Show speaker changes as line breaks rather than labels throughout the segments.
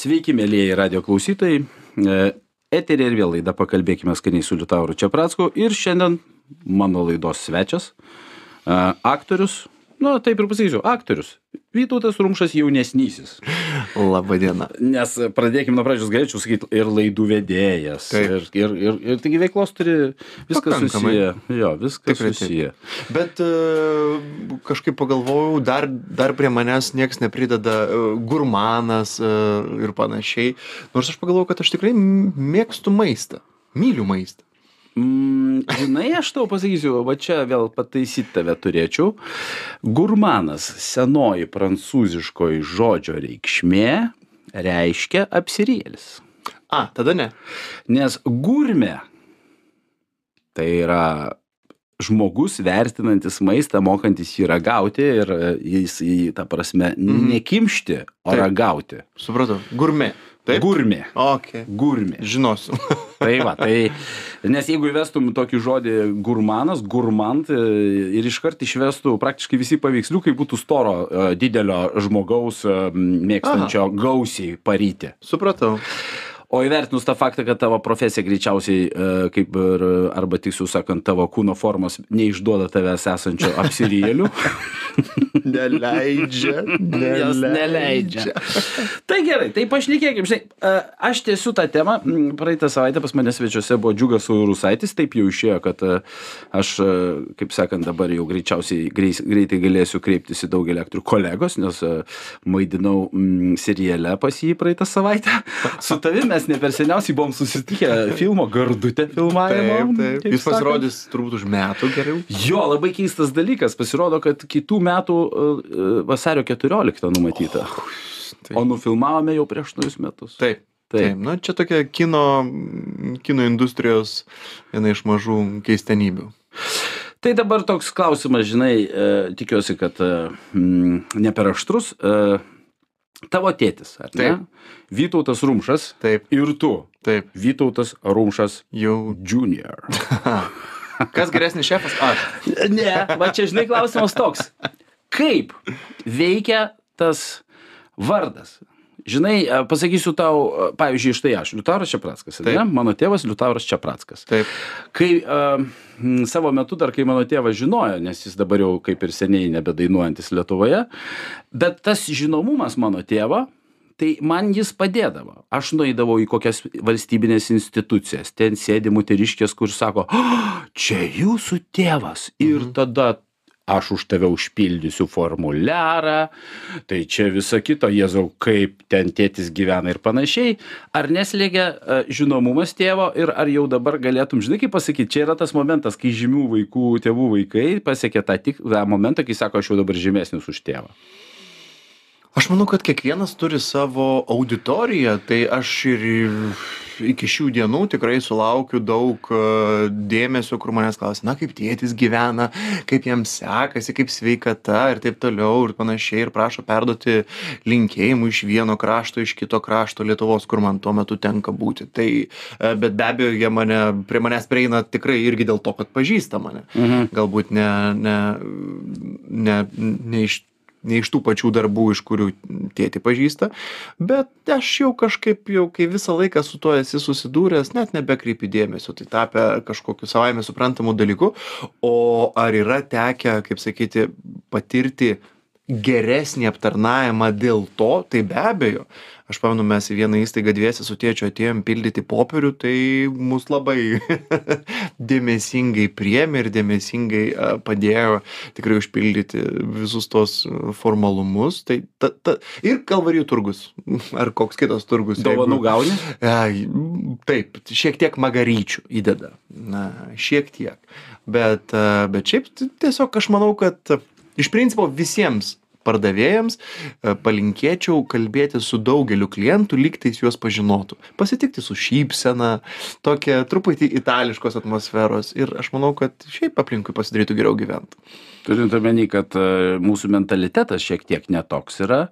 Sveiki, mėlyjeji radio klausytojai. E, Eterė ir vėl laida Pakalbėkime skaniai su Liutauru Čiapracku. Ir šiandien mano laidos svečias, e, aktorius, na taip ir pasakysiu, aktorius. Vytautas Rumšas jaunesnysis.
Labadiena.
Nes pradėkime nuo pradžios, galėčiau sakyti, ir laidų vedėjas.
Taip.
Ir, ir, ir, ir taigi veiklos turi viskas
Pakankamai.
susiję. Jo, viskas
Tikrai taip.
susiję.
Bet e, kažkaip pagalvojau, dar, dar prie manęs niekas neprideda e, gurmanas e, ir panašiai. Nors aš pagalvojau, kad aš tikrai mėgstu maistą. Myliu maistą.
Mm, žinai, aš tau pasakysiu, va čia vėl pataisyti tave turėčiau. Gurmanas senoji prancūziškoji žodžio reikšmė reiškia apsirėlis.
A, tada ne.
Nes gurme tai yra žmogus vertinantis maistą, mokantis jį ragauti ir e, jis į tą prasme
Mhm.
nekimšti, o
Taip.
ragauti.
Supratau. Gurme. Taip.
Gurme.
Ok.
Gurme.
Žinosiu.
Tai va, tai, nes jeigu įvestum tokį žodį gurmanas, gurmant e, ir iškart išvestų praktiškai visi paveiksliukai būtų storo, e, didelio žmogaus e, mėgstančio gausiai paryti.
Supratau.
O įvertinus tą faktą, kad tavo profesija greičiausiai, e, kaip ir, arba tiksliau sakant, tavo kūno formos neišduoda tavęs esančio apsirėlių,
Neleidžia.
jos neleidžia. Tai gerai, tai pašnekėkim, žinai, e, aš tiesiu tą temą, praeitą savaitę pas mane svečiuose buvo Džiugas Rusaitis, taip jau išėjo, kad e, aš, kaip sakant, dabar jau greičiausiai greitai galėsiu kreiptis į daugelį aktorių kolegos, nes maidinau mm, seriale pas jį praeitą savaitę. Su tavimi mes ne per seniausiai buvom susitikę filmo Gardutė filmavimo.
Taip, taip. Jis
sakant.
pasirodys turbūt už metų geriau.
Jo, labai keistas dalykas. Pasirodo, kad kitų metų uh, uh, vasario 14 numatyta.
Tai-
O nufilmavome jau prieš naujus metus.
Taip.
Taip.
Taip, na čia tokia kino, kino industrijos viena iš mažų keistenybių.
Tai dabar toks klausimas, žinai, e, tikiuosi, kad e, ne per aštrus. E, tavo tėtis, ar ne?
Taip.
Vytautas Rumšas
Taip,
ir tu,
taip,
Vytautas Rumšas
jau.
Junior.
Kas geresnis šefas? Aš.
Ne, va čia, žinai, klausimas toks. Kaip veikia tas vardas? Žinai, e, pasakysiu tau, e, pavyzdžiui, štai aš, Liutauras Čiaprackas, ne? Mano tėvas Liutauras Čiaprackas.
Taip.
Kai uh, savo metu dar, kai mano tėvas žinojo, nes jis dabar jau kaip ir seniai nebedainuojantis Lietuvoje, bet tas žinomumas mano tėvo, tai man jis padėdavo. Aš nueidavau į kokias valstybinės institucijas, ten sėdi moteriškės, kur sako, "O, čia jūsų tėvas. Ir tada aš už tave užpildysiu formuliarą, tai čia visa kita, Jėzau, kaip ten tėtis gyvena ir panašiai. Ar neslėgia e, žinomumas tėvo ir ar jau dabar galėtum, žinai, kaip pasakyti, čia yra tas momentas, kai žymių vaikų, tėvų vaikai pasiekia tą, tik, tą momentą, kai sako, aš jau dabar žymesnis už tėvą.
Aš manau, kad kiekvienas turi savo auditoriją, tai aš ir iki šių dienų tikrai sulaukiu daug e, dėmesio, kur manęs klausia, na kaip tėtis gyvena, kaip jam sekasi, kaip sveikata ir taip toliau ir panašiai ir prašo perduoti linkėjimų iš vieno krašto, iš kito krašto Lietuvos, kur man tuo metu tenka būti. Tai, e, bet be abejo, jie mane, prie manęs prieina tikrai irgi dėl to, kad pažįsta mane.
Mhm.
Galbūt ne, ne, ne, ne iš ne iš tų pačių darbų, iš kurių tėti pažįsta, bet aš jau kažkaip jau, kai visą laiką su tuo esi susidūręs, net nebekreipi dėmesio, tai tapę kažkokiu savaime suprantamu dalyku, o ar yra tekę, kaip sakyti, patirti geresnį aptarnavimą dėl to, tai be abejo. Aš pamenu, mes į vieną įstaigą dviesi su tėčiu atėjom pildyti popierių, tai mus labai dėmesingai priemė ir dėmesingai padėjo tikrai užpildyti visus tos formalumus. Tai, ta, ta, ir kalvarijų turgus, ar koks kitas turgus.
Dovanų gauni?
Ai, taip, šiek tiek magaryčių įdeda. Na, šiek tiek. Bet, bet šiaip tiesiog aš manau, kad iš principo visiems pardavėjams a, palinkėčiau kalbėti su daugeliu klientų, lygtais juos pažinotų. Pasitikti su šypsena, tokia truputį itališkos atmosferos ir aš manau, kad šiaip aplinkui pasidarytų geriau gyventi.
Turint omeny, kad e, mūsų mentalitetas šiek tiek netoks yra.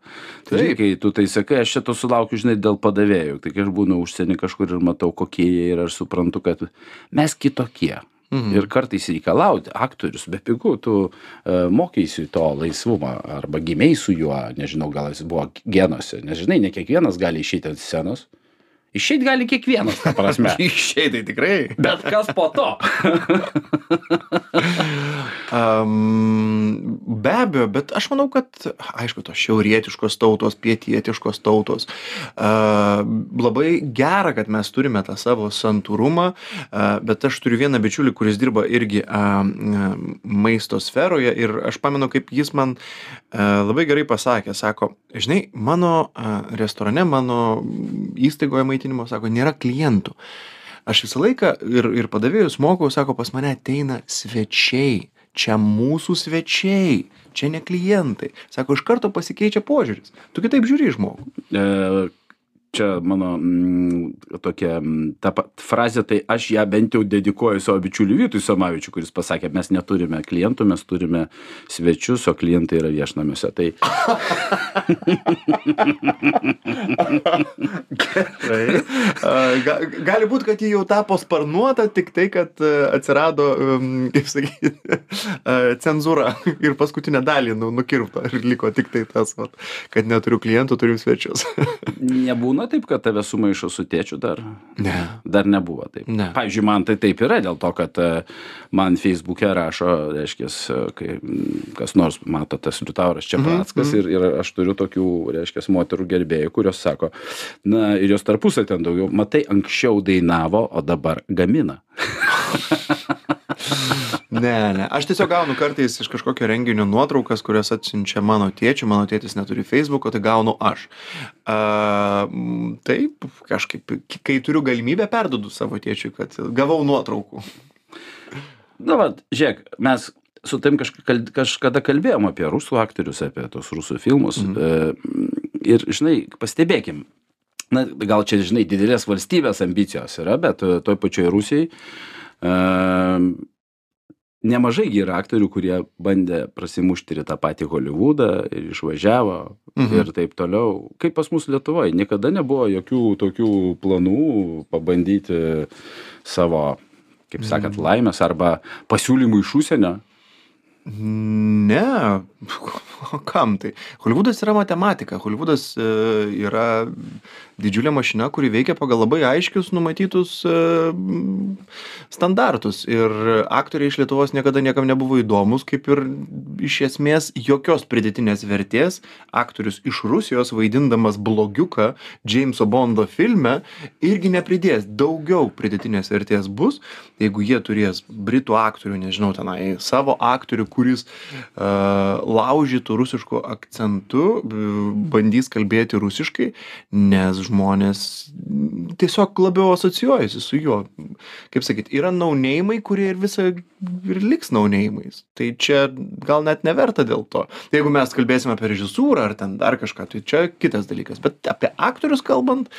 Tai, kai tu tai sakai, aš šito sulaukiu, žinai, dėl padavėjų. Tai kai aš būnu užsienį kažkur ir matau, kokie jie yra, aš suprantu, kad mes kitokie.
Mhm.
Ir kartais reikalauti aktorius bepigu, tu uh, mokysi to laisvumą arba gimiai su juo, nežinau, gal jis buvo genuose, nežinai, ne kiekvienas gali išeiti ant scenos. Išeiti gali kiekvienas, ta prasme.
Išėjai tai tikrai.
Bet kas po to?
Um, be abejo, bet aš manau, kad, aišku, tos šiaurietiškos tautos, pietietiškos tautos, uh, labai gera, kad mes turime tą savo santūrumą, uh, bet aš turiu vieną bičiulį, kuris dirba irgi uh, maisto sferoje ir aš pamenu, kaip jis man uh, labai gerai pasakė, sako, žinai, mano uh, restorane, mano įstaigoje maitinimo, sako, nėra klientų. Aš visą laiką ir, ir padavėjus mokau, sako, pas mane ateina svečiai, čia mūsų svečiai, čia ne klientai. Sako, iš karto pasikeičia požiūris. Tu kitaip žiūri į žmogų.
Čia mano mm, tokia mm, ta frazė, tai aš ją bent jau dedikuoju savo bičiuliui Vytui Somavičiui, kuris pasakė, mes neturime klientų, mes turime svečius, o klientai yra viešnamiuose. Tai
Gerai. Ga, gali būti, kad ji jau tapo sparnuota, tik tai, kad e, atsirado, kaip sakyti, e, cenzūra ir paskutinę dalį nu, nukirpto ir liko tik tai tas, vat, kad neturiu klientų, turiu svečius.
nebūna taip, kad tave sumaišo su tėčiu dar.
Ne.
Dar nebuvo taip.
Ne.
Pavyzdžiui, man tai taip yra dėl to, kad e, man Facebook'e rašo, reiškia, kai mm, kas nors mato tas Liutauras Čiaprackas ir, ir aš turiu tokių, reiškia, moterų gerbėjų, kurios sako, na ir jos tarpusai ten daugiau, matai, anksčiau dainavo, o dabar gamina.
Ne, ne. Aš tiesiog gaunu kartais iš kažkokio renginio nuotraukas, kurias atsiunčia mano tėčiu, mano tėtis neturi Facebook'o, tai gaunu aš. M, taip, kažkaip, kai turiu galimybę, perdodu savo tėčiui, kad gavau nuotraukų.
Na, va, žiūrėk, mes su tam kažka, kažkada kalbėjom apie rusų aktorius, apie tos rusų filmus. Mhm. E, ir, žinai, pastebėkim, na, gal čia, žinai, didelės valstybės ambicijos yra, bet toj pačioj Rusijai e, nemažai gi yra aktorių, kurie bandė prasimušti ir į tą patį Hollywoodą ir išvažiavo
Mhm.
ir taip toliau. Kaip pas mus Lietuvoje, niekada nebuvo jokių tokių planų pabandyti savo, kaip sakant, laimės arba pasiūlymų iš užsienio.
Ne, o kam tai? Hollywoodas yra matematika. Hollywoodas e, yra didžiulė mašina, kuri veikia pagal labai aiškius numatytus e, standartus. Ir aktoriai iš Lietuvos niekada niekam nebuvo įdomus, kaip ir iš esmės jokios pridėtinės vertės. Aktorius iš Rusijos vaidindamas blogiuką Jameso Bondo filme irgi nepridės. Daugiau pridėtinės vertės bus, jeigu jie turės britų aktorių, nežinau, tenai savo aktorių, kuris uh, laužytų rusišku akcentu, b- bandys kalbėti rusiškai, nes žmonės tiesiog labiau asocijuojasi su juo. Kaip sakyt, yra naunėjimai, kurie ir visą ir liks naunėjimais. Tai čia gal net neverta dėl to. Tai jeigu mes kalbėsime apie režisūrą ar ten dar kažką, tai čia kitas dalykas. Bet apie aktorius kalbant,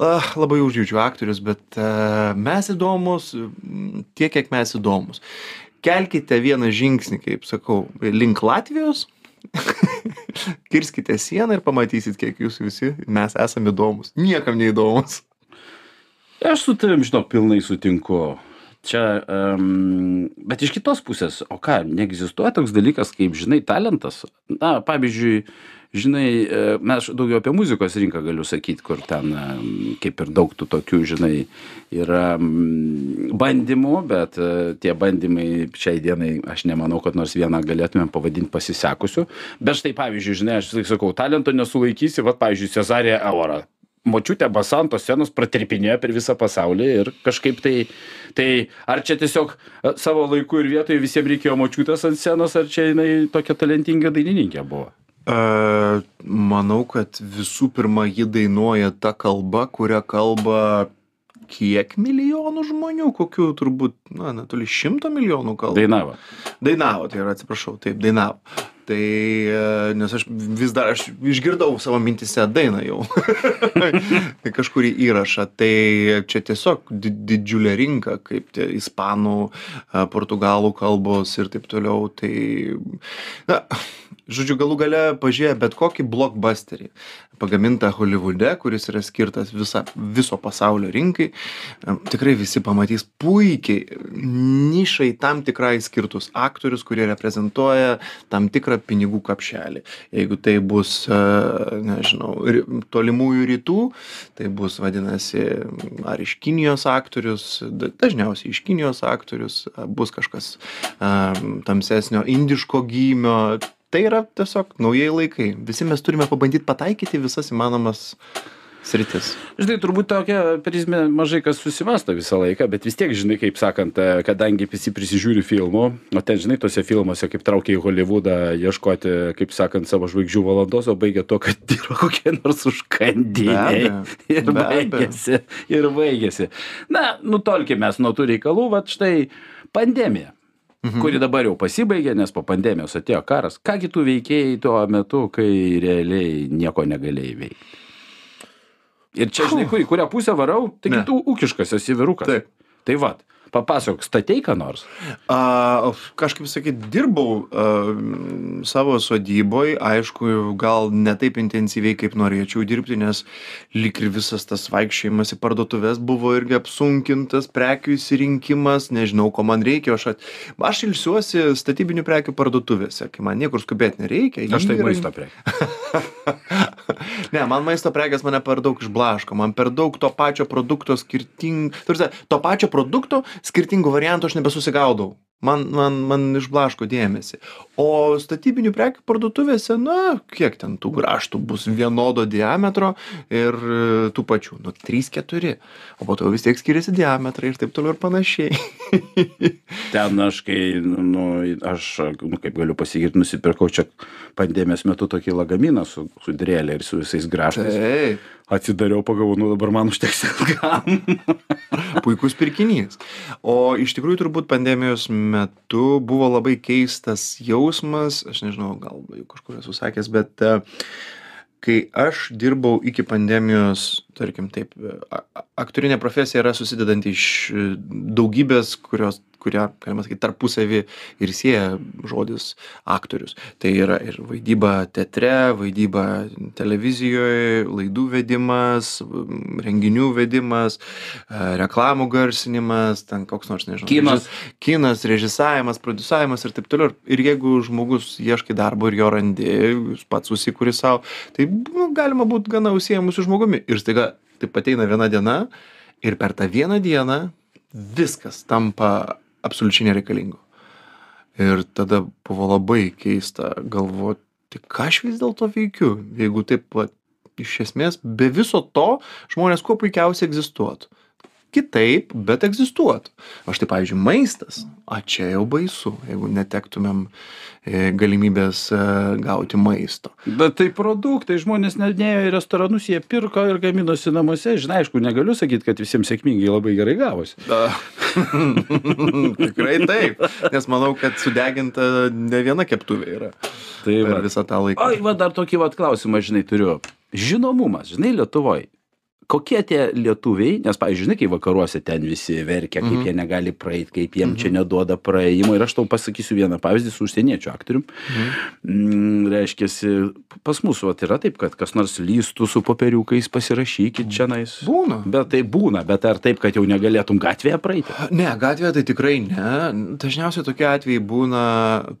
uh, labai užjūčiu aktorius, bet uh, mes įdomus tiek, kiek mes įdomus. Kelkite vieną žingsnį, kaip sakau, link Latvijos, kirskite sieną ir pamatysit, kiek jūs visi mes esame įdomus. Niekam neįdomus.
Aš su tavim, žinok, pilnai sutinku. Čia, um, bet iš kitos pusės, o ką, neegzistuoja toks dalykas kaip, žinai, talentas. Na, pavyzdžiui, žinai, e, mes daugiau apie muzikos rinką galiu sakyti, kur ten em, kaip ir daug tų tokių, žinai, yra bandymų, bet e, tie bandymai šiai dienai, aš nemanau, kad nors vieną galėtumėm pavadinti pasisekusiu. Bet štai, pavyzdžiui, žinai, aš visąlaik sakau, talento nesulaikysi, va, pavyzdžiui, Cezarė Eora močiutė basanto scenos pratirpinėjo per visą pasaulį ir kažkaip tai, tai ar čia tiesiog e, savo laiku ir vietoje visiems reikėjo močiutės ant scenos, ar čia jinai tokia talentinga dainininkė buvo?
Uh, manau, kad visų pirma, ji dainuoja tą kalbą, kurią kalba kiek milijonų žmonių, kokių turbūt, na, netoli šimto milijonų kalbų.
Dainavo.
Dainavo, tai yra, atsiprašau, taip, dainavo. Tai, e, nes aš vis dar, aš išgirdau savo mintise dainą jau. tai kažkurį įrašą. Tai čia tiesiog di didžiulė rinka, kaip tie ispanų, a, portugalų kalbos ir taip toliau. Tai, na, žodžiu galų gale pažiūrėję bet kokį blokbasterį pagamintą holivude kuris yra skirtas visa viso pasaulio rinkai tikrai visi pamatys puikiai nišai tam tikrai skirtus aktorius kurie reprezentuoja tam tikrą pinigų kapšelį. Jeigu tai bus e, nežinau tolimųjų rytų tai bus vadinasi ar iš kinijos aktorius da- dažniausiai iš kinijos aktorius bus kažkas am, tamsesnio indiško gymio tai yra tiesiog naujieji laikai. Visi mes turime pabandyt pataikyti visas įmanomas sritis.
Žinai turbūt tokia prizmė mažai kas susimąsto visą laiką bet vis tiek žinai kaip sakant e, kadangi visi prisižiūri filmų o ten žinai tuose filmuose kaip traukia į holivudą ieškoti kaip sakant savo žvaigždžių valandos o baigia tuo kad yra kokie nors
Be
užkandiniai ir
be
baigėsi. Ir baigėsi. Na nutolkim mes nuo tų reikalų vat štai pandemija
Mhm.
kuri dabar jau pasibaigė nes po pandemijos atėjo karas ką gi tu veikei tuo metu kai realiai nieko negalėjai veikt ir čia žinai kur į kurią pusę varau
Ne.
tu ūkiškas esi vyrukas
Taip.
tai vat papasakok statei ką nors
A, kažkaip sakyt, dirbau a, savo sodyboj, aišku, gal ne taip intensyviai, kaip norėčiau dirbti, nes lik ir visas tas vaikščiojimas į parduotuvės buvo irgi apsunkintas, prekių įsirinkimas, nežinau, ko man reikia, aš, at... aš ilsiuosi statybinių prekių parduotuvėse, kai man niekur skubėti nereikia.
aš tai
įrankiai-
maisto prekė
ne, man maisto prekės mane per daug išblaško, man per daug to pačio produkto skirting... Tarsi, to pačio produkto skirtingų variantų aš nebesusigaudau. Man, man, man išblaško dėmesį. O statybinių prekių parduotuvėse, na, kiek ten tų graštų bus vienodo diametro ir e, tų pačių, nu, 3-4. O po to vis tiek skiriasi diametrai ir taip toliau ir panašiai.
ten aš kai nu aš nu kaip galiu pasakyt nusipirkau čia pandemijos metu tokį lagaminą su su drėle ir su visais grąžtais
Taip,
atsidariau pagalvojau nu dabar man užteks ilgam
puikus pirkinys. O iš tikrųjų turbūt pandemijos metu buvo labai keistas jausmas, aš nežinau, gal jau kažkur esu sakęs, bet e, kai aš dirbau iki pandemijos, tarkim taip, e, aktorinė profesija yra susidedanti iš e, daugybės, kurios kurią, galima sakyti, tarpusavį ir sieja žodis aktorius. Tai yra ir vaidyba teatre, vaidyba televizijoje, laidų vedimas, renginių vedimas, e, reklamų garsinimas, ten koks nors, nežinau,
Kinas.
kinas, režisavimas, produsavimas ir taip toliau. Ir jeigu žmogus ieškai darbo ir jo randi, jūs pats susikūri savo, tai nu, galima būti gana užsiemus su žmogumi. Ir staiga taip ateina viena diena ir per tą vieną dieną viskas tampa absoliučiai nereikalingu. Ir tada buvo labai keista galvoti, ką aš vis dėlto veikiu, jeigu taip pat iš esmės be viso to žmonės kuo puikiausiai egzistuotų. Kitaip, bet egzistuotų. O štai, pavyzdžiui, maistas, a čia jau baisu, jeigu netektumėm e, galimybės e, gauti maisto.
bet tai produktai žmonės net nėjo į restoranus jie pirko ir gaminosi namuose žinai aišku negaliu sakyt kad visiems sėkmingai labai gerai gavosi
Tikrai taip, nes manau, kad sudeginta ne viena keptuvė yra
tai
per
va
visą tą laiką.
Oi, va dar tokį vat klausimą, žinai, turiu. Žinomumas, žinai, Lietuvoje. Kokie tie lietuviai, nes, pavyzdžiui, žinai, kai vakaruose ten visi verkia, kaip
Mhm.
jie negali praeiti, kaip jiem čia neduoda praėjimo. Ir aš tau pasakysiu vieną pavyzdį su užsieniečiu aktorium. Mm, reiškia, pas mus vat, yra taip, kad kas nors lystų su popieriukais, pasirašykit čia nais.
Būna.
Bet tai būna, bet ar taip, kad jau negalėtum gatvėje praeiti?
Ne, gatvėje tai tikrai ne. Dažniausiai tokie atvejai būna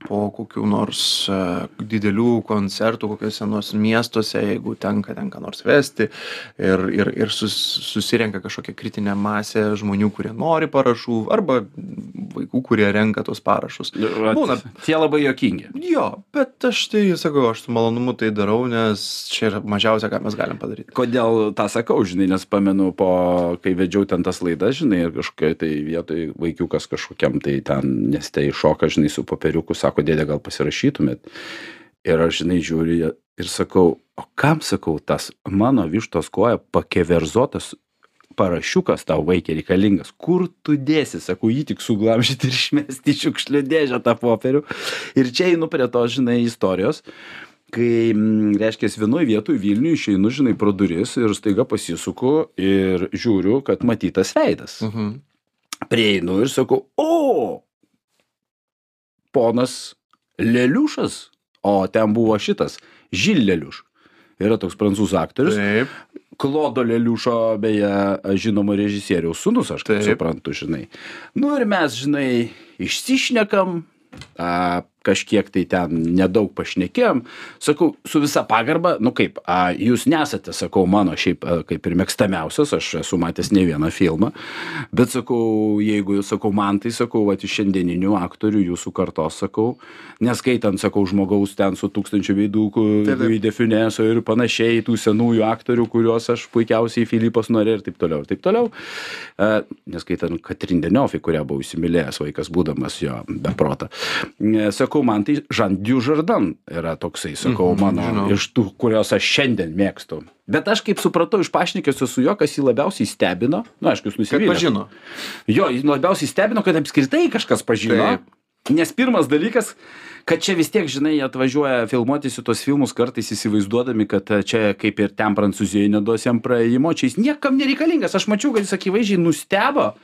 po kokių nors e, didelių koncertų, kokiuose nors miestuose, jeigu tenka ten ką nors vesti ir, ir, ir sus, susirenka kažkokia kritinė masė žmonių, kurie nori parašų, arba vaikų, kurie renka tos parašus.
Vat,
Būna.
Tie labai jokingi.
Jo, bet aš tai sakau, aš su malonumu tai darau, nes čia yra mažiausia, ką mes galim padaryti.
Kodėl tą sakau, žinai, nes pamenu, po, kai vedžiau ten tas laidas, žinai, ir kažkokiai tai vietoj vaikiukas kažkokiam tai ten neste iššoka, žinai, su popieriuku, sako, dėdė, gal pasirašytumėt. Ir aš, žinai, žiūriu ir sakau, o kam sakau, tas mano vištos koja pakeverzotas parašiukas tau vaikė reikalingas. Kur tu dėsi, sakau, jį tik suglamžyti ir išmesti į šiukšlių dėžę tą popierių. Ir čia einu prie to, žinai, istorijos kai mm, reiškias vienoj vietoj vilniuj išeinu žinai pro duris ir staiga pasisuku ir žiūriu kad matytas veidas
Mhm.
prieinu ir sakau o ponas leliušas o ten buvo šitas žil leliuš yra toks prancūzų aktorius
Taip.
klodo leliušo beje žinomo režisieriaus sūnus aš kaip
Taip.
suprantu žinai nu ir mes žinai išsišnekam a, kažkiek tai ten nedaug pašnekėjom sakau su visa pagarba nu kaip a, jūs nesate sakau mano šiaip a, kaip ir mėgstamiausias aš esu matęs ne vieną filmą bet sakau jeigu jūs sakau man tai sakau vat iš šiandieninių aktorių jūsų kartos sakau neskaitant sakau žmogaus ten su tūkstančiu veidų. Louis de Funeso ir panašiai tų senųjų aktorių kuriuos aš puikiausiai Filipas Norė ir taip toliau ir taip toliau E, neskaitant Katrin Denioff, į kurią buvau įsimylėjęs vaikas būdamas jo beprota. E, Sakau, man tai Jean Dujardin yra toksai, sakau,
Mhm,
mano iš tų, kurios aš šiandien mėgstu. Bet aš kaip supratau iš pašnekėsio su juo, kas jį labiausiai stebino, na, aišku, jūs
Kad
nusivylėte.
pažino.
Jo, jį labiausiai stebino, kad apskritai kažkas pažino.
Taip.
Nes pirmas dalykas, kad čia vis tiek, žinai, atvažiuoja filmuotis į tuos filmus kartais įsivaizduodami, kad čia kaip ir ten Prancūzijoje neduos jam praėjimo, čia jis niekam nereikalingas. Aš mačiau, kad jis akivaizdžiai nustebo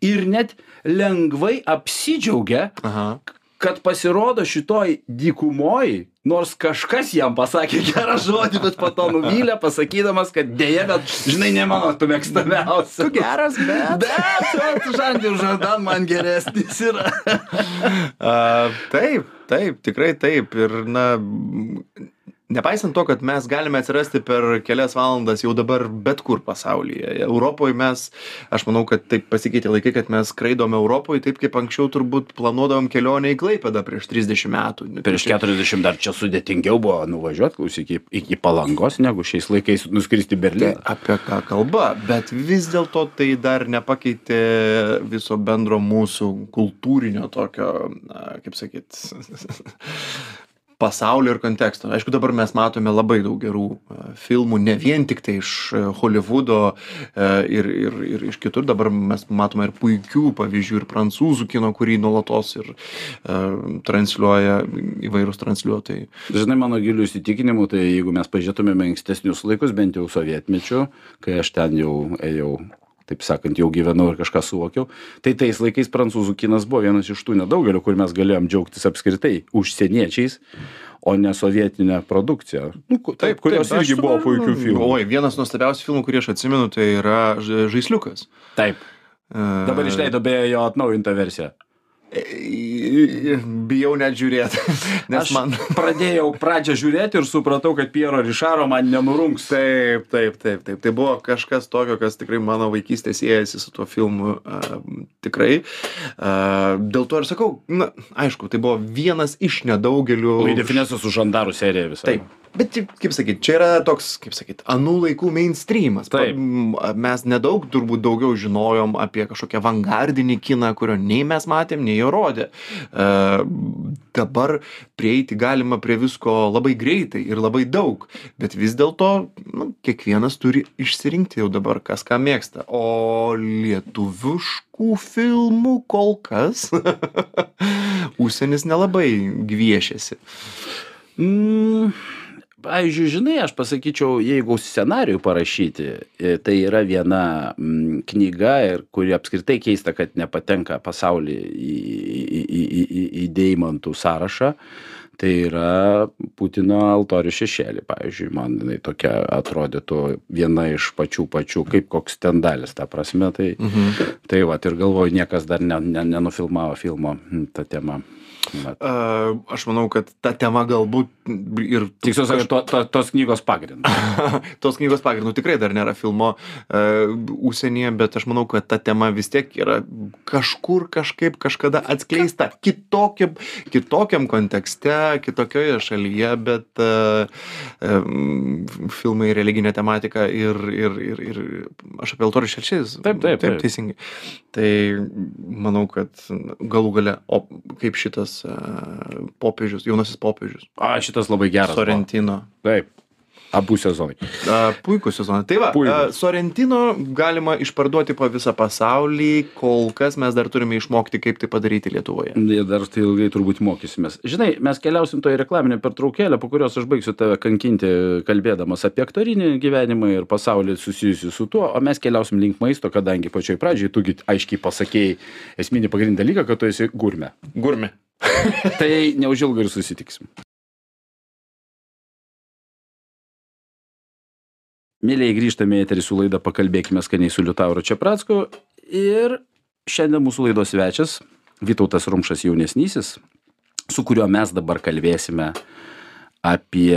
ir net lengvai apsidžiaugia,
Aha.
Kad pasirodo šitoj dykumoj, nors kažkas jam pasakė gerą žodį, bet po to nuvylė, pasakydamas, kad dėja, bet žinai, ne mano tu mėgstamiausias.
Tu geras, bet.
Bet, Žandį Žardan man geresnis yra.
A, taip, taip, tikrai taip. Ir, na, nepaisant to, kad mes galime atsirasti per kelias valandas jau dabar bet kur pasaulyje. Europoje mes, aš manau, kad taip pasikeitė laikai, kad mes skraidome Europoje taip, kaip anksčiau turbūt planuodavom kelionę į Klaipėdą prieš 30 metų.
Prieš 40 dar čia sudėtingiau buvo nuvažiuoti, klausyk, iki, iki palangos, negu šiais laikais nuskristi į
Tai
Berliną.
apie ką kalba, bet vis dėlto tai dar nepakeitė viso bendro mūsų kultūrinio tokio, na, kaip sakyt, pasaulio ir konteksto. Aišku, dabar mes matome labai daug gerų e, filmų, ne vien tik tai iš e, Hollywoodo e, ir, ir, ir iš kitur, dabar mes matome ir puikių pavyzdžių, ir prancūzų kino, kurį nuolatos ir transliuoja įvairūs transliuotojai.
Žinai, mano gilių įsitikinimų, tai jeigu mes pažiūrėtumėme ankstesnius laikus, bent jau sovietmečių, kai aš ten jau ėjau, taip sakant, jau gyvenau ir kažką suvokiau, tai tais laikais prancūzų kinas buvo vienas iš tų nedaugelio, kur mes galėjom džiaugtis apskritai užsieniečiais, o ne sovietinė produkcija. Nu, taip, kurios irgi buvo puikių filmų.
Oi, vienas nuostabiausių filmų, kurį aš atsimenu, tai yra Žaisliukas.
Taip.
E,
Dabar išleido beje jo atnaujintą versiją.
Bijau net žiūrėti, nes
Aš
man.
pradėjau pradžią žiūrėti ir supratau, kad Piero Rišaro man nenurungs.
Taip, taip, taip, taip. Tai buvo kažkas tokio, kas tikrai mano vaikystė siejasi su tuo filmu. Uh, tikrai. Uh, dėl to ir sakau, na, aišku, tai buvo vienas iš nedaugelių.
Laidefinėsiu su žandarų serija visą.
Taip. Bet, kaip sakyt, čia yra toks, kaip sakyt, anų laikų mainstreamas. Pa-
Taip.
Mes nedaug, turbūt daugiau žinojom apie kažkokią avangardinį kiną, kurio nei mes matėm, nei jo rodė. E, dabar prieiti galima prie visko labai greitai ir labai daug. Bet vis dėlto, nu, kiekvienas turi išsirinkti jau dabar, kas ką mėgsta. O lietuviškų filmų kol kas užsienis nelabai gviešiasi.
Mm, pavyzdžiui, žinai, aš pasakyčiau, jeigu scenarijų parašyti, e, tai yra viena knyga, ir kuri apskritai keista, kad nepatenka pasaulį į, į, į, į, į, deimantų sąrašą. Tai yra Putino altorių šešėlį, pavyzdžiui, man jinai tokia atrodytų viena iš pačių pačių, kaip koks tendalis, ta prasme. Tai,
Mhm.
tai va, ir galvoju, niekas dar ne, ne, nenufilmavo filmo tą temą. Vat.
Uh, aš manau, kad ta tema galbūt ir...
Tiksliau sakant, to, to, tos knygos pagrindas.
tos knygos pagrindų tikrai dar nėra filmo uh, užsienyje, bet aš manau, kad ta tema vis tiek yra kažkur kažkaip kažkada atskleista kitokiam, kitokiam kontekste, kitokioje šalyje, bet uh, um, filmai religinė tematika ir, ir, ir, ir aš apie altorių šešis.
Taip, taip,
taip,
taip.
teisingai. Tai manau, kad galų gale, o kaip šitas popiežius, jaunasis popiežius,
A, šitas labai geras. buvo.
Sorrentino.
Taip. Abu sezonai.
A, Puikų sezoną. Tai va,
Puikūs.
a, Sorrentino galima išparduoti po visą pasaulį, kol kas mes dar turime išmokti, kaip tai padaryti Lietuvoje.
Dar tai ilgai turbūt mokysimės. Žinai, mes keliausim toje reklaminė pertraukėlė, po kurios aš baigsiu tave kankinti, kalbėdamas apie aktorinį gyvenimą ir pasaulį susijusiu su tuo, o mes keliausim link maisto, kadangi pačioj pradžiai tugi aiškiai pasakėjai esminį pagrindinį dalyką, kad tu esi gurme.
Gurmi.
Tai neužilgo ir susitiksim. Mėlyje grįžtame į eterį su laida Pakalbėkime skaniai su Liutauru Čiapracku. Ir šiandien mūsų laidos svečias Vytautas Rumšas jaunesnysis, su kuriuo mes dabar kalbėsime apie,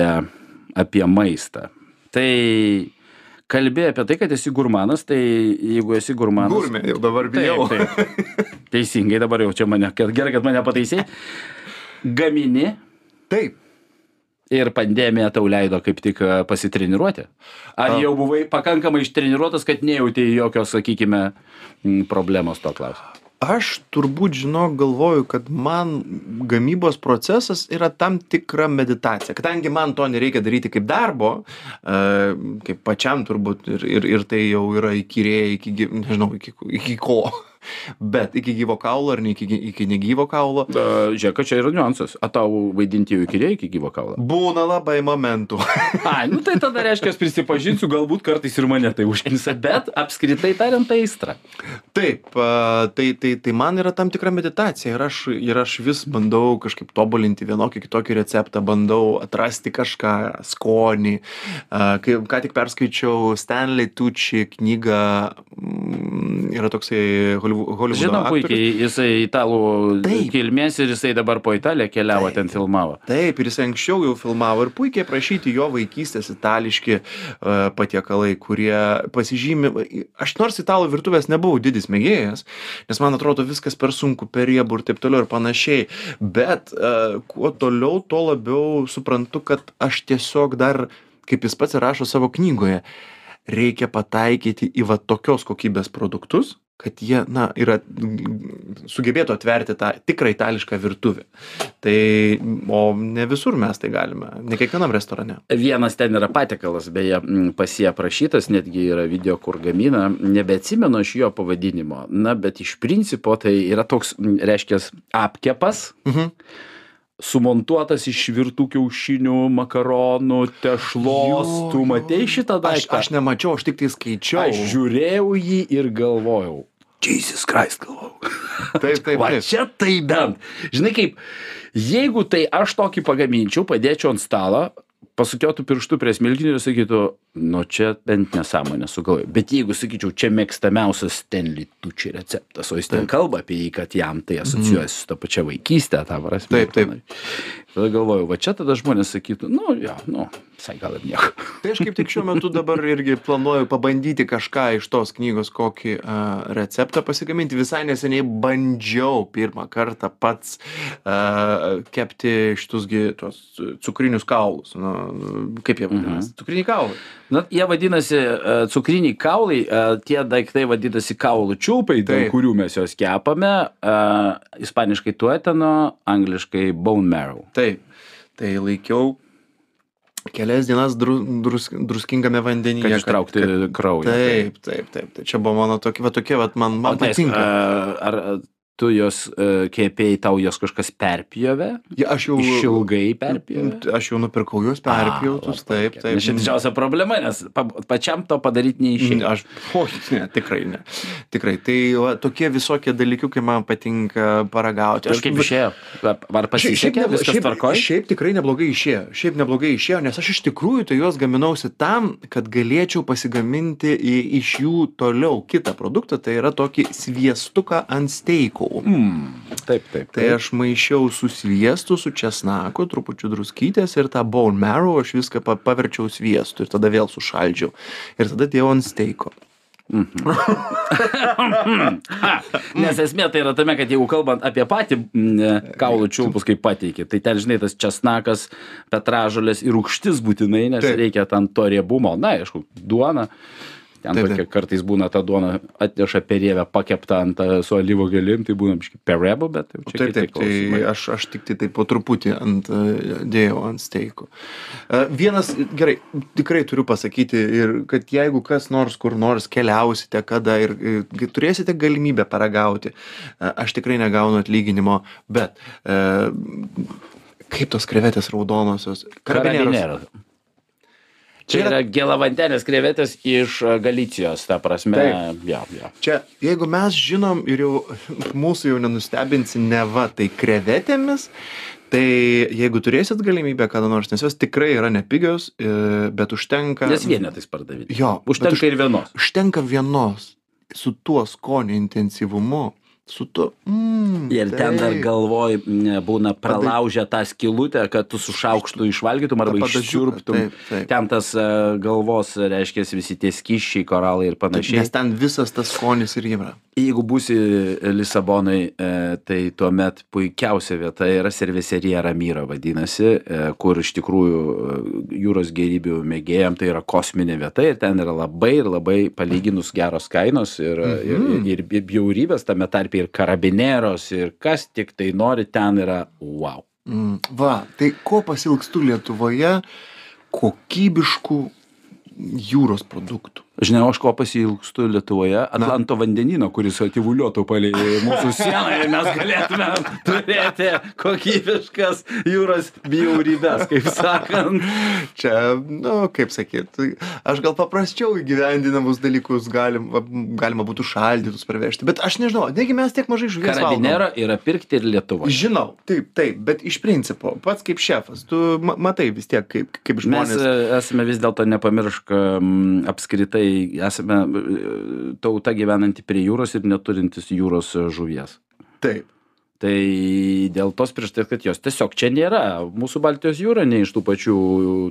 apie maistą. Tai kalbėjai apie tai, kad esi gurmanas, tai jeigu esi gurmanas.
Gurmė, jau dabar bijau.
Taip, taip. Teisingai dabar jau čia mane, gerai, kad mane pataisai. Gamini
Taip.
Ir pandemija tau leido kaip tik e, pasitreniruoti. Ar jau buvai pakankamai ištreniruotas, kad nejautėjai jokios, sakykime, problemos to klausimu?
Aš turbūt žinok galvoju, kad man gamybos procesas yra tam tikra meditacija. Kadangi man to nereikia daryti kaip darbo, e, kaip pačiam turbūt ir, ir, ir tai jau yra įkyrėję iki, nežinau, iki, iki ko. Bet iki gyvo kaulo ar ne iki, iki negyvo kaulo.
Žiūrėk, kad čia yra niuansas. O tau vaidinti jau iki reikia iki gyvo kaulo?
Būna labai momentų.
Ai, nu tai tada reiškia, aš prisipažinsiu, galbūt kartais ir mane tai užknisa, bet apskritai tariant, tai aistra.
Taip, a, tai, tai, tai man yra tam tikra meditacija ir aš, ir aš vis bandau kažkaip tobulinti vienokį kitokį receptą, bandau atrasti kažką, skonį. A, Kai, ką tik perskaičiau Stanley Tucci knygą, mm, yra toksai Holivu- Hollywoodo
Žinau
aktorius.
puikiai, jisai italų
Taip.
kilmės ir jisai dabar po Italiją keliavo, ten filmavo.
Taip, ir jis anksčiau jau filmavo ir puikiai prašyti jo vaikystės itališki uh, patiekalai, kurie pasižymi. Aš nors italų virtuvės nebuvau didis mėgėjas, nes man atrodo viskas per sunku, per riebų ir taip toliau ir panašiai. Bet uh, kuo toliau, tuo labiau suprantu, kad aš tiesiog dar, kaip jis pats rašo savo knygoje, reikia pataikyti į va tokios kokybės produktus, kad jie, na, yra, sugebėtų atverti tą tikrą itališką virtuvę. Tai, o ne visur mes tai galime, ne kiekvienam restorane.
Vienas ten yra patiekalas, beje, m, pas jį aprašytas, netgi yra video, kur gamina, nebeatsimenu aš jo pavadinimo, na, bet iš principo tai yra toks, reiškia, apkepas,
Mhm.
Sumontuotas iš virtų kiaušinių, makaronų, tešlos. Tu matei šitą
Aš,
daiktą?
aš nemačiau, aš tik tai skaičiau.
aš žiūrėjau jį ir galvojau. Jesus Christ, galvojau.
Taip, taip,
Va čia tai bent. Žinai kaip, jeigu tai aš tokį pagaminčiau, padėčiau ant stalo, pasukiotų pirštų prie smilkinio ir sakytų, nu čia bent nesąmonė sugalvoju. Bet jeigu sakyčiau, čia mėgstamiausias Stanley Tucci receptas, o jis ten kalba apie jį, kad jam tai asocijuojasi su ta pačia vaikystė, tą prasme.
Taip, taip.
Tada galvoju, va čia tada žmonės sakytų, nu, jo, nu, visai gal ir nieko.
Tai aš kaip tik šiuo metu dabar irgi planuoju pabandyti kažką iš tos knygos, kokį uh, receptą pasigaminti. Visai neseniai bandžiau pirmą kartą pats uh, kepti šitusgi tuos cukrinius kaulus. Nu, kaip jie vadinasi? Mhm. Cukriniai kaulai.
Na, jie vadinasi uh, cukriniai kaulai, uh, tie daiktai vadinasi kaulų čiulpai, dėl
Taip.
kurių mes juos kepame. Uh, ispaniškai tuetano, angliškai bone marrow.
Taip. Tai laikiau kelias dienas dru, drus, druskingame vandenyje.
Kad ištraukti kraują.
Taip, taip, taip. Tai čia buvo mano tokia, va tokia, va man, man
O, tai,
patinka.
uh, ar tu jos uh, kepėjai, tau jos kažkas perpjovė?
Ja, aš jau,
Išilgai perpjovė?
aš jau nupirkau juos perpjautus,
A,
taip, taip.
Čia didžiausia problema, nes pa, pačiam to padaryti neišėjo.
Aš, o, ne, tikrai ne. Tikrai. Tai va, tokie visokie dalykiukai man patinka paragauti.
Aš kaip išėjo? Ar pasisekė, viskas
šiaip,
tvarkoja?
šiaip tikrai neblogai išėjo. Šiaip neblogai išėjo, nes aš iš tikrųjų tai juos gaminausi tam, kad galėčiau pasigaminti iš jų toliau kitą produktą, tai yra tokį sviestuką ant steikų.
Mm, taip, taip.
Tai aš maišiau su sviestu, su česnaku, trupučiu druskytės ir tą bone marrow aš viską pa paverčiau sviestu ir tada vėl sušaldžiau. Ir tada dėjau ant steiko.
Ha, nes esmė tai yra tame, kad jeigu kalbant apie patį mm, kaulų čiulpus, kaip pateikė, tai ten, žinai, tas česnakas, petražolės ir rūkštis būtinai, nes
Taip.
reikia tam to riebumo. Na, aišku, duona. Ten
Taip,
tokia
taip.
kartais būna ta duona atneša perievę pakeptą ant a, su alyvo gelim, tai būna biškai perebo, bet jau čia
Taip, taip, tai aš, aš tik tai taip po truputį ant, e, dėjau ant steikų. E, Vienas, gerai, tikrai turiu pasakyti, ir kad jeigu kas nors kur nors keliausite, kada ir e, turėsite galimybę paragauti, e, aš tikrai negaunu atlyginimo, bet e, kaip tos krevetės raudonosios? Karabineros.
Karabinėras. Čia
yra-
gėlavandenės krevetės iš a, Galicijos, ta prasme. Ja, ja.
Čia, jeigu mes žinom ir jau mūsų jau nenustebinsi neva tai krevetėmis, Tai jeigu turėsit galimybę kada nors, nes jos tikrai yra nepigios, e, bet užtenka.
Nes vienetais pardavinėti.
Jo,
Užtenka
už-
ir vienos.
Užtenka vienos su tuo skonio intensyvumu, su tuo. Mm,
Ir ten dar
taip.
galvoj ne, būna pralaužę tą skilutę, kad tu su šaukštu išvalgytum arba
taip, taip.
Ten tas e, galvos, reiškia, visi tie skyščiai, koralai ir panašiai.
Nes ten visas tas skonis ir yra.
Jeigu būsi Lisabonai, e, tai tuomet puikiausia vieta yra Cerveserija Ramyra vadinasi, e, kur iš tikrųjų jūros gerybių mėgėjam tai yra kosminė vieta ir ten yra labai ir labai palyginus geros kainos ir,
Mhm.
ir, ir bjaurybės, tame tarpe ir karabineros ir kas tik tai nori, ten yra wow.
Mm, va, tai ko pasilgstu Lietuvoje kokybiškų jūros produktų.
Žinai, o aš ko pasilgstu Lietuvoje? Atlanto vandenino, kuris ativuliotų palei mūsų sieną ir mes galėtume turėti kokybiškas jūros bjaurybės, kaip sakant.
Čia, nu, kaip sakyt, aš gal paprasčiau įgyvendinamus dalykus galim, galima būtų šaldytus parvežti, bet aš nežinau, negi mes tiek mažai žuvies valgom.
Karabinero yra pirkti ir Lietuvoje.
Žinau, taip, taip, bet iš principo, pats kaip šefas, tu ma matai vis tiek, kaip, kaip
Mes
žmonės.
e, esame vis dėlto nepamiršk m, apskritai, esame e, tauta gyvenanti prie jūros ir neturintis jūros e, žuvies.
Taip.
Tai dėl tos priežasties, kad jos tiesiog čia nėra. Mūsų Baltijos jūra ne iš tų pačių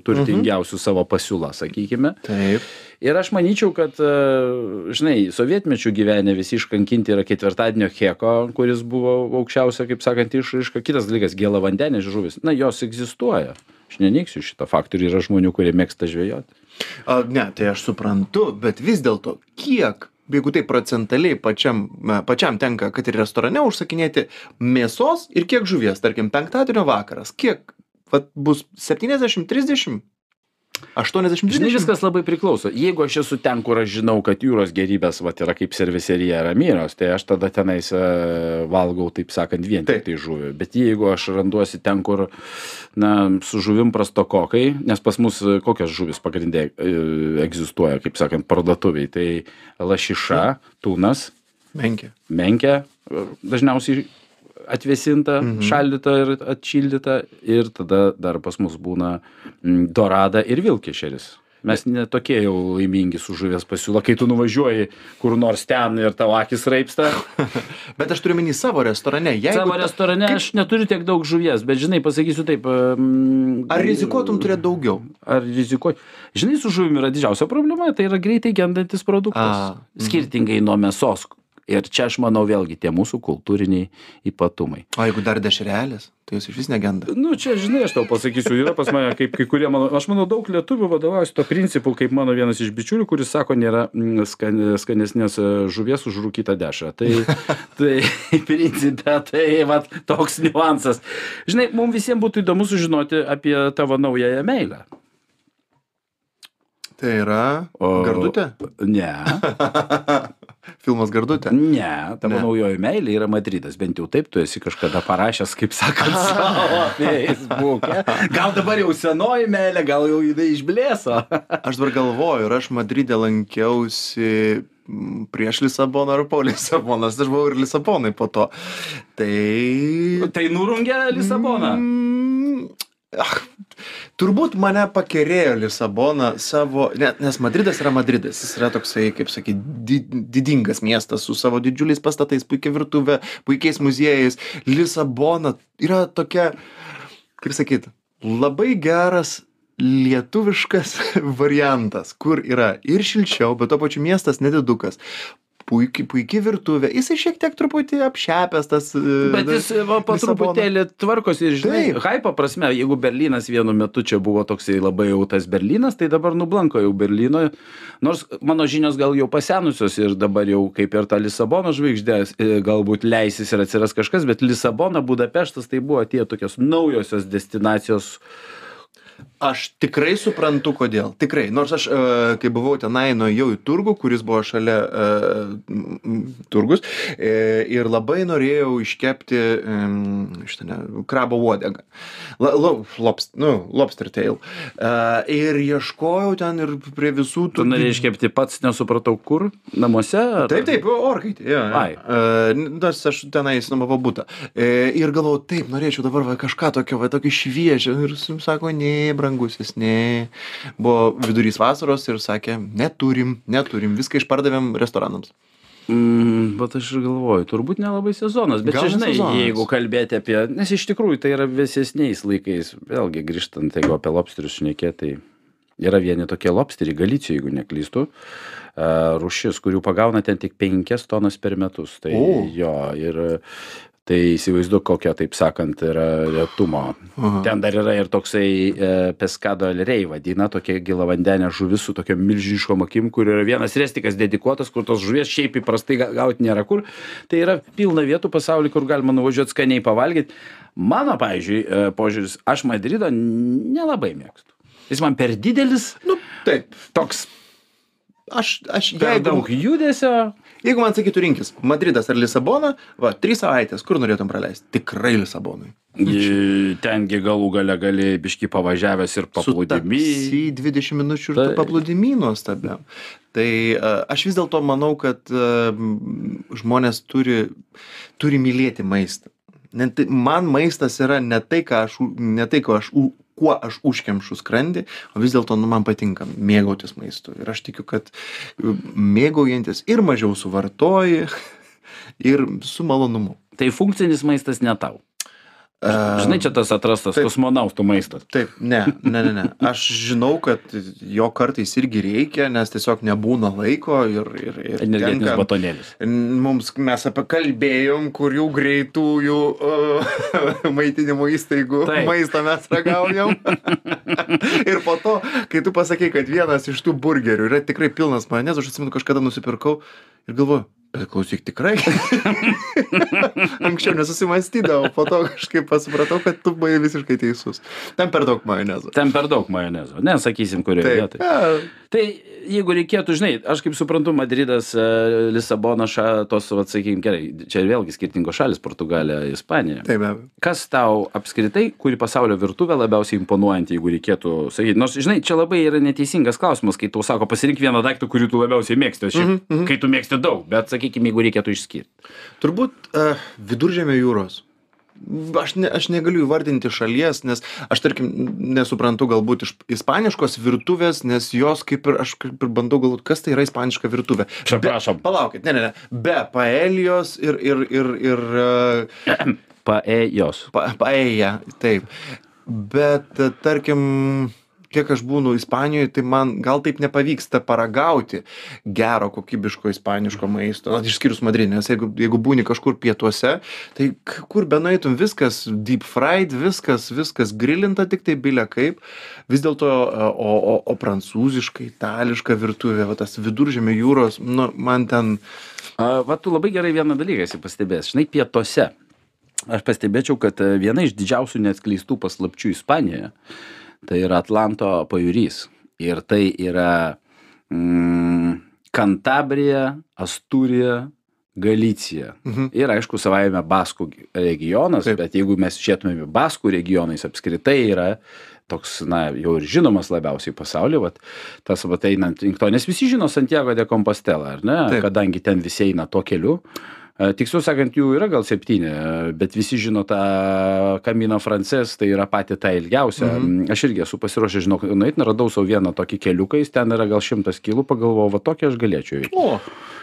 turtingiausių savo pasiūlą, sakykime.
Taip.
Ir aš manyčiau, kad, e, žinai, sovietmečių gyvenę visi iškankinti yra ketvirtadienio heko, kuris buvo aukščiausia, kaip sakant, išraiška. Kitas dalykas - gėla vandenės žuvis. Na, jos egzistuoja. Aš neneiksiu šito faktorių, yra žmonių, kurie mėgsta žvejoti.
A, ne, tai aš suprantu, bet vis dėlto, kiek, jeigu tai procentaliai pačiam, pačiam tenka, kad ir restorane užsakinėti mėsos ir kiek žuvies, tarkim, penktadienio vakaras, kiek vat, bus 70-30? 80-20?
Žinai, viskas labai priklauso. Jeigu aš esu ten, kur aš žinau, kad jūros gerybės vat, yra kaip serviserija ramyros, tai aš tada tenais e, valgau, taip sakant, vien tik tai žuvį. Bet jeigu aš randuosi ten, kur, na, su žuvim prastokokai, nes pas mus e, kokios žuvis pagrindė e, egzistuoja, kaip sakant, parduotuviai, tai lašiša, tūnas,
Menkė.
menkė, dažniausiai atvėsinta, mhm. šaldyta ir atšildyta ir tada dar pas mus būna mm, dorada ir vilkešeris. Mes netokie jau laimingi su žuvies pasiūla, kai tu nuvažiuoji kur nors ten ir tavo akis raipsta.
Bet aš turiu minį savo restorane. Jeigu
Savo restorane aš neturiu tiek daug žuvies, bet žinai, pasakysiu taip. mm,
Ar rizikuotum turėti daugiau?
Ar rizikuoti? Žinai, su žuvimi yra didžiausia problema, tai yra greitai gendantis produktas.
A, mhm.
Skirtingai nuo mėsos. Ir čia aš manau vėlgi tie mūsų kultūriniai ypatumai.
O jeigu dar dešrelės, tai jūs iš vis negenda.
Nu, čia, žinai, aš tau pasakysiu, yra pas mane, kaip kai kurie mano, aš manau, daug lietuvių vadovaujasi to principu, kaip mano vienas iš bičiulių, kuris sako, nėra mm, skan, skanesnės e, žuvies už rūkytą dešrą. Tai, tai principė, tai va, toks niuansas. Žinai, mums visiems būtų įdomu sužinoti apie tavo naująją meilę.
Tai yra
O-
gardutė?
Ne,
Filmas gardutė.
ne, tavo
Ne.
naujoji meilė yra Madridas, bent jau taip tu esi kažkada parašęs, kaip sakant, savo Facebook'e. Gal dabar jau senoji meilė, gal jau jinai išblėso.
Aš dabar galvoju, ir aš Madride lankiausi prieš Lisaboną ar po Lisabonas. Aš buvau ir Lisabonai po to. Tai...
Tai nurungia Lisaboną.
Mm, ach, turbūt mane pakerėjo Lisabona savo, ne, nes Madridas yra Madridas, jis yra toksai, kaip sakyti, di, didingas miestas su savo didžiuliais pastatais, puikia virtuvė, puikiais muziejais. Lisabona yra tokia, kaip sakyti, labai geras lietuviškas variantas, kur yra ir šilčiau, bet to pačiu miestas nedidukas. Puikiai, puikiai virtuvė. Jisai šiek tiek truputį apšepęs tas. e,
Bet jis va, po truputėlį tvarkosi ir žinai, hypo prasme, jeigu Berlynas vienu metu čia buvo toksai labai jau tas Berlynas, tai dabar nublanko jau Berlyno, nors mano žinios gal jau pasenusios ir dabar jau kaip ir ta Lisabono žvaigždė e, galbūt leisis ir atsiras kažkas, bet Lisabona, Budapeštas tai buvo tie tokios naujosios destinacijos,
aš tikrai suprantu kodėl tikrai nors aš e, kai buvau tenai nuėjau į turgų kuris buvo šalia e, turgus e, ir labai norėjau iškepti šitą ne, krabo uodegą La, lo, lobst, nu, lobster tail ir ieškojau ten ir prie visų
Tu norėjai iškepti pats, nesupratau kur, namuose? Ar...
Taip, taip, orkaitė. Ja, ja. Nors aš tenai įsinomavau būtą. E, ir galvojau, taip, norėčiau dabar va, kažką tokio, va, tokį šviežią. Ir sako, ne, brangusis, ne. Buvo vidurys vasaros ir sakė, neturim, neturim, viską išpardavėm restoranams.
Mm, bet aš ir galvoju, turbūt nelabai sezonas, bet
Gal
čia, žinai,
sezonas.
jeigu kalbėti apie, nes iš tikrųjų tai yra vėsesniais laikais, vėlgi grįžtant, jeigu apie lobsterius šnekėti, tai yra vieni tokie lobsteriai, Galicijoje, jeigu neklystu, a, rūšis, kurių pagauna ten tik 5 tonas per metus. Tai
O.
jo, ir tai įsivaizduok, kokia, taip sakant, yra retumo. Ten dar yra ir toksai e, peskado alrei vadina, tokia gilavandenė žuvis su tokia milžiniškom akim, kur yra vienas restikas dedikuotas, kur tos žuvies šiaip įprastai ga- gauti nėra kur. Tai yra pilna vietų pasaulyje, kur galima nuvažiuoti skaniai pavalgyti. Mano, pavyzdžiui, e, požiūris, aš Madrido nelabai mėgstu. Jis man per didelis,
Nu, taip.
toks
Aš, aš jeigu,
daug judesio.
Jeigu man sakytų rinkis, Madridas ar Lisabona, va, trys savaitės, kur norėtum praleisti? Tikrai Lisabonui.
I- Tengi galų gale gali biški pavažiavęs ir paplūdimi.
Į 20 minučių ir
Tai-
tu paplūdimi nuostabiam. Tai aš vis dėlto manau, kad žmonės turi, turi mylėti maistą. Ne, tai, man maistas yra ne tai, ką aš, ne tai, ko aš, kuo aš užkemšu skrandį, o vis dėlto nu, man patinka mėgautis maistu. Ir aš tikiu, kad e, mėgaujantis ir mažiau suvartoji, ir su malonumu.
Tai funkcinis maistas ne tau.
A,
Žinai, čia tas atrastas
taip.
kosmonautų maistas.
Taip, ne, ne, ne, ne. Aš žinau, kad jo kartais irgi reikia, nes tiesiog nebūna laiko ir, ir, ir
Energetinis
tenka-
batonėlis.
Mums mes apie kalbėjom, kurių greitųjų uh, maitinimo įstaigų
Taip.
Maistą mes ragaujam. ir po to, kai tu pasakei, kad vienas iš tų burgerių yra tikrai pilnas majonezų, aš atsimenu, kažkada nusipirkau ir galvoju, bet klausyk tikrai. Anksčiau nesusimastydavau, po to kažkaip pasupratau, kad tu buvai visiškai teisus. Ten per daug majonezo.
Ten per daug majonezo. Nesakysim, kurioje vietoje.
Ja,
Tai jeigu reikėtų, žinai, aš kaip suprantu, Madridas, e, Lisabona, ša, tos, sakykime, gerai, čia vėlgi skirtingos šalis - Portugalija, Ispanija.
taip, be abejo.
Kas tau apskritai, kuri pasaulio virtuvė labiausiai imponuojanti, jeigu reikėtų sakyti? Nors, žinai, čia labai yra neteisingas klausimas, kai tau sako, pasirink vieną daiktą, kurį tu labiausiai mėgsti, šiaip, mm -hmm. kai tu mėgsti daug, bet, sakykime, jeigu reikėtų išskirti.
Turbūt uh, viduržėmio jūros. Aš, ne, aš negaliu įvardinti šalies, nes aš, tarkim, nesuprantu galbūt iš ispaniškos virtuvės, nes jos kaip ir, aš kaip ir bandau galvoti, kas tai yra ispaniška virtuvė.
Čia prašom.
Palaukit, ne, ne, ne. Be paelijos ir, ir, ir, ir uh,
Paėjos.
pa, paėja, taip. Bet, e, tarkim, kiek aš būnu Ispanijoje, tai man gal taip nepavyksta paragauti gero, kokybiško ispaniško maisto, na, išskyrus Madrinę, nes jeigu, jeigu būni kažkur pietuose, tai kur benaitum viskas deep fried, viskas, viskas grilinta, tik tai bilia kaip, vis dėlto, e, o, o, o prancūziška, itališka virtuvė, va, tas viduržėmio jūros, nu, man ten,
A, Va, tu labai gerai vieną dalyką esi pastebėjęs. Žinai, pietuose. Aš pastebėčiau, kad e, viena iš didžiausių neatskleistų paslapčių Ispanijoje tai yra Atlanto pajūrys. Ir tai yra mm, Kantabrija, Asturija, Galicija.
Mhm.
Ir aišku, savaime Baskų regionas,
Taip.
bet jeigu mes žiūrėtumėm Baskų regionais apskritai yra toks, na, jau ir žinomas labiausiai pasaulyje, vat, tas, vat, einant link to, nes visi žino Santiago de Compostela, ar ne,
Taip.
kadangi ten visi eina tuo keliu. Tiksliau sakant, jų yra gal septyni, bet visi žino tą Kamino Frances, tai yra pati ta ilgiausia. Mhm. Aš irgi esu pasiruošęs, žinau, nueit, radau savo vieną tokį keliuką, jis ten yra gal šimtas kilų, pagalvojau, va tokį aš galėčiau
o,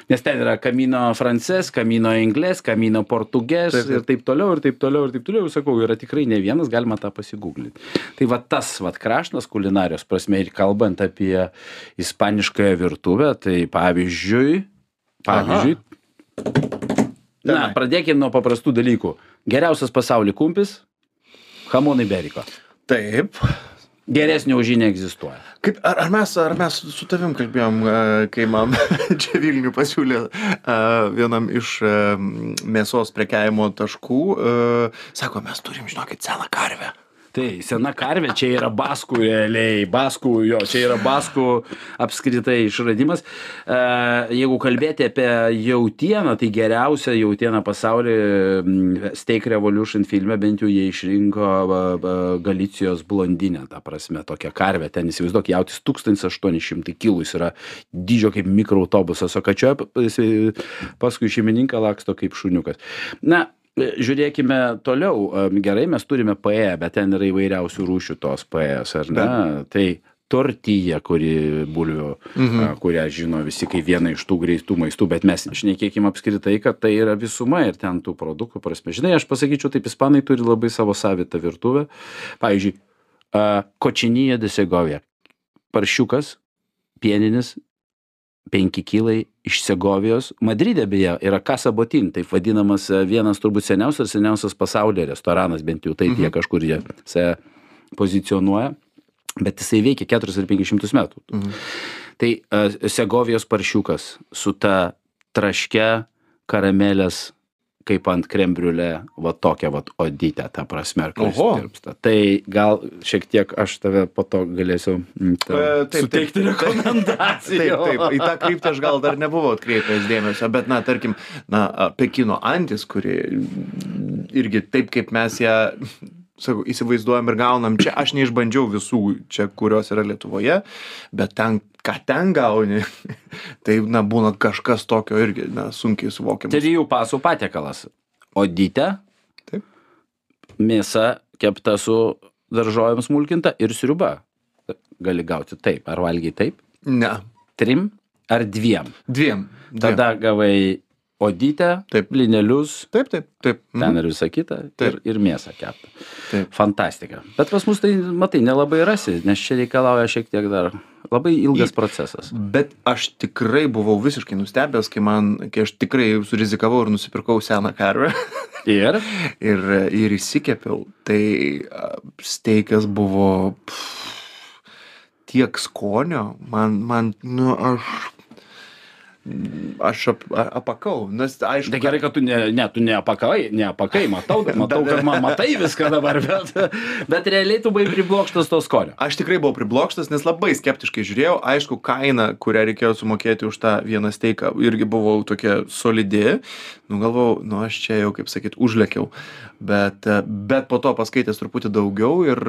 Nes ten yra Kamino Frances, Kamino Inglės, Kamino
taip.
ir taip toliau, ir taip toliau, ir taip toliau. Ir sakau, yra tikrai ne vienas, galima tą pasigūglinti. Tai va tas, va kraštas kulinarijos prasme ir kalbant apie ispaniškąją virtuvę, tai pavyzdžiui, pavyzdžiui, na, pradėkime nuo paprastų dalykų. Geriausias pasaulyje kumpis - hamonai beriko.
taip.
Geresnio už jį neegzistuoja.
Kaip, ar, ar, mes, ar mes su tavim kalbėjom, kai man čia Vilnių pasiūlė vienam iš mėsos prekiavimo taškų, sako, mes turim, žinokit, seną karvę.
Tai sena karvė, čia yra baskų realiai, baskų, jo, čia yra baskų apskritai išradimas. E, jeigu kalbėti apie jautieną, tai geriausia jautiena pasaulyje Steak Revolution filme bent jau jie išrinko Galicijos blondinę, ta prasme, tokią karvę. Ten įsivaizduok, jautis 1800 kg, jis yra dydžio kaip mikroautobusas, o kačioje paskui šeimininką laksto kaip šuniukas. Na, žiūrėkime toliau. Gerai mes turime pe bet ten yra įvairiausių rūšių tos pės ar ne? Tai tortija kuri bulvių
Mhm.
kurią žino visi kaip vieną iš tų greitų maistų bet mes šnekėkim apskritai kad tai yra visuma ir ten tų produktų prasme. Žinai aš pasakyčiau taip ispanai turi labai savo savitą virtuvę. Pavyzdžiui a, kočinija de segovija. Paršiukas pieninis penki kilai iš segovijos. Madride beje yra casa botin taip vadinamas e, vienas turbūt seniausias seniausias pasaulyje restoranas bent jau taip jie kažkur jie save pozicionuoja. Bet jisai veikia keturis ar penkis šimtus metų.
Mhm.
tai e, segovijos paršiukas su ta traškia karamelės kaip ant krembriulė va tokia vat odytė ta prasme tirpsta. Tai gal šiek tiek aš tave po to galėsiu mm, tau
E, taip,
suteikti
taip,
rekomendacijų.
Taip, taip, į tą kryptį aš gal dar nebuvau atkreipęs dėmesio, bet, na, tarkim, na, Pekino antis, kuri irgi taip, kaip mes ją sakau, įsivaizduojam ir gaunam čia, aš neišbandžiau visų čia, kurios yra Lietuvoje, bet ten, ką ten gauni, tai, na, būna kažkas tokio irgi, na, sunkiai suvokiamas.
trijų pasų patiekalas odytė
Taip.
mėsa kepta su daržovėm smulkinta ir sriuba gali gauti taip ar valgai taip
Ne,
trim ar dviem
dviem. dviem.
tada gavai odytę
Taip.
blynelius
Taip, taip, taip.
ten
Mhm.
ir visa kita ir,
Taip.
ir mėsą keptą
Taip.
fantastika bet pas mus tai matai nelabai rasi nes čia reikalauja šiek tiek dar labai ilgas
Į-
procesas
Bet aš tikrai buvau visiškai nustebęs, kai man, kai aš tikrai surizikavau ir nusipirkau seną karvę
ir
ir, ir įsikepiau, tai steikas buvo pff, tiek skonio, man, man, nu, aš, aš ap, apakau, nes aišku,
Tai gerai, kad tu ne, ne, tu neapakai, neapakai, matau, matau, kad man matai viską dabar, bet, bet realiai tu buvai priblokštas to skonio.
Aš tikrai buvau priblokštas, nes labai skeptiškai žiūrėjau. Aišku, kaina, kurią reikėjo sumokėti už tą vieną steiką, irgi buvau tokia solidi. Nu, galvau, nu, aš čia jau, kaip sakyt, užlėkiau. Bet, bet po to paskaitęs truputį daugiau ir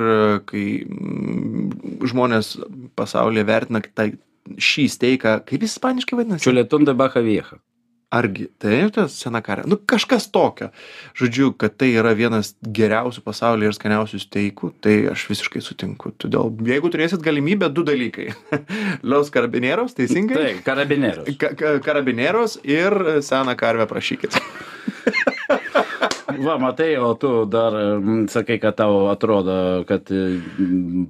kai mm, žmonės pasaulyje vertina tai, šį steiką, kaip jis ispaniškai vadinasi?
Čiuletun de baja vieja.
Argi, taip, tas sena karė. Nu, kažkas tokio. Žodžiu, kad tai yra vienas geriausių pasaulyje ir skaniausių steikų, tai aš visiškai sutinku. Todėl, jeigu turėsit galimybę, du dalykai. Los karabineros, teisingai?
Taip, karabinėrius.
Ka ka karabineros ir seną karvę prašykit.
Va, matai, o tu dar mm, sakai, kad tau atrodo, kad, mm,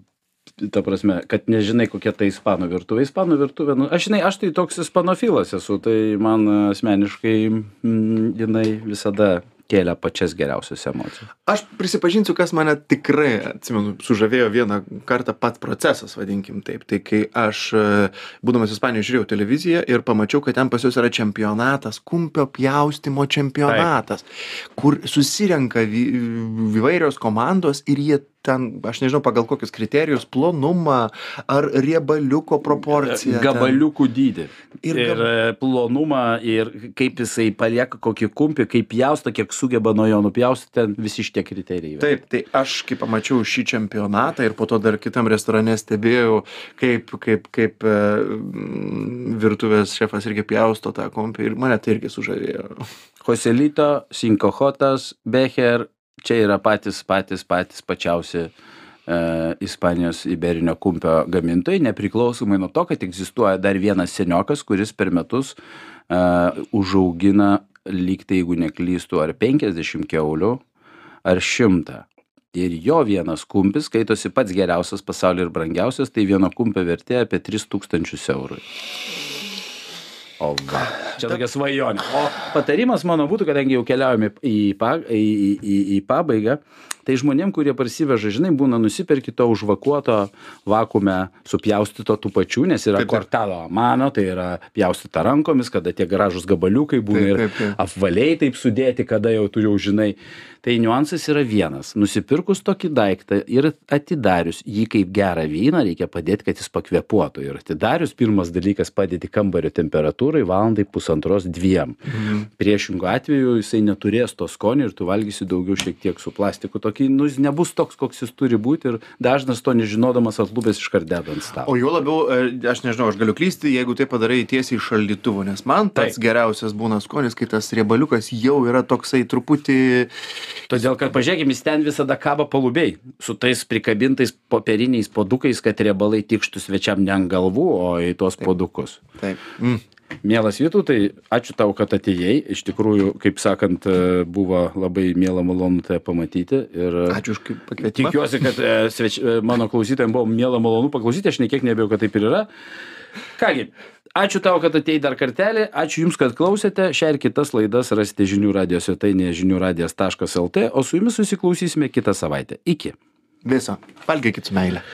ta prasme, kad nežinai, kokia tai ispanų virtuvė. Ispanų virtuvė, nu, aš žinai, aš tai toks ispanofilas esu, tai man asmeniškai mm, jinai visada kėlė pačias geriausias emocijas.
Aš prisipažinsiu, kas mane tikrai, atsimenu, sužavėjo vieną kartą pats procesas, vadinkim taip. Tai kai aš, e, būdamas Ispanijoje, žiūrėjau televiziją ir pamačiau, kad ten pas juos yra čempionatas, kumpio pjaustimo čempionatas, kur susirenka įvairios komandos ir jie ten, aš nežinau, pagal kokius kriterijus, plonumą ar riebaliuko proporciją. ten.
Gabaliukų dydį.
Ir
Ir,
gab-
plonumą, ir kaip jisai palieka kokį kumpį, kaip pjausto, kiek sugeba nuo jo nupjausti, ten visi šitie kriterijai.
Taip, tai aš kai pamačiau šį čempionatą ir po to dar kitam restorane stebėjau, kaip, kaip, kaip e, virtuvės šefas irgi pjausto tą kompį ir mane tai irgi sužavėjo.
Joselito, Sinkohotas, Becher, čia yra patys, patys, patys pačiausi e, Ispanijos iberinio kumpio gamintojai, nepriklausomai nuo to, kad egzistuoja dar vienas seniokas, kuris per metus e, užaugina lygtai, jeigu neklystų, ar 50 keulių, ar 100. Ir jo vienas kumpis skaitosi pats geriausias pasaulyje ir brangiausias, tai vieno kumpio vertė apie 3000 eurų. O va, čia tokia svajonė. O patarimas mano būtų, kadangi jau keliaujame į, į, į, į, į pabaigą, tai žmonėm kurie parsiveža žinai būna nusiperki to užvakuoto vakuume supjaustyto tų pačių nes yra
Taip, taip.
kortalo mano tai yra pjaustyta rankomis kada tie gražūs gabaliukai būna ir apvaliai taip sudėti kada jau tu jau žinai. Tai niuansas yra vienas. Nusipirkus tokį daiktą ir atidarius jį kaip gerą vyną reikia padėt kad jis pakvėpuotų. Ir atidarius pirmas dalykas padedi kambario temperatūrai valandai pusantros dviem. Priešingu atveju jisai neturės to skonio ir tu valgysi daugiau šiek tiek su plastiku tokį nu jis nebus toks koks jis turi būt ir dažnas to nežinodamas atlupęs iškart deda ant stalo
O juo labiau, e, aš nežinau, aš galiu klysti, jeigu tai padarai tiesiai iš šaldytuvo, nes man pats
Taip.
geriausias būna skonis, kai tas riebaliukas jau yra toksai truputį...
todėl kad pažiūrėkim jis ten visada kaba palubiai su tais prikabintais popieriniais puodukais kad riebalai tikštų svečiam ne ant galvų o į tuos puodukus
Taip. Mm.
Mielas vytautai ačiū tau kad atėjai. Iš tikrųjų kaip sakant e, buvo labai miela malonu tave pamatyti ir e,
Ačiū už pakvietimą.
tikiuosi kad e, sveč mano klausytojam buvo miela malonu paklausyti. Aš nė kiek neabejoju kad taip ir yra. Kągi ačiū tau kad atėjai dar kartelį. Ačiū jums kad klausėte. Šią ir kitas laidas rasite žinių radijo svetainėje žinių radijas taškas lt. O su jumis susiklausysime kitą savaitę. Iki.
Viso. Valgykit su meile.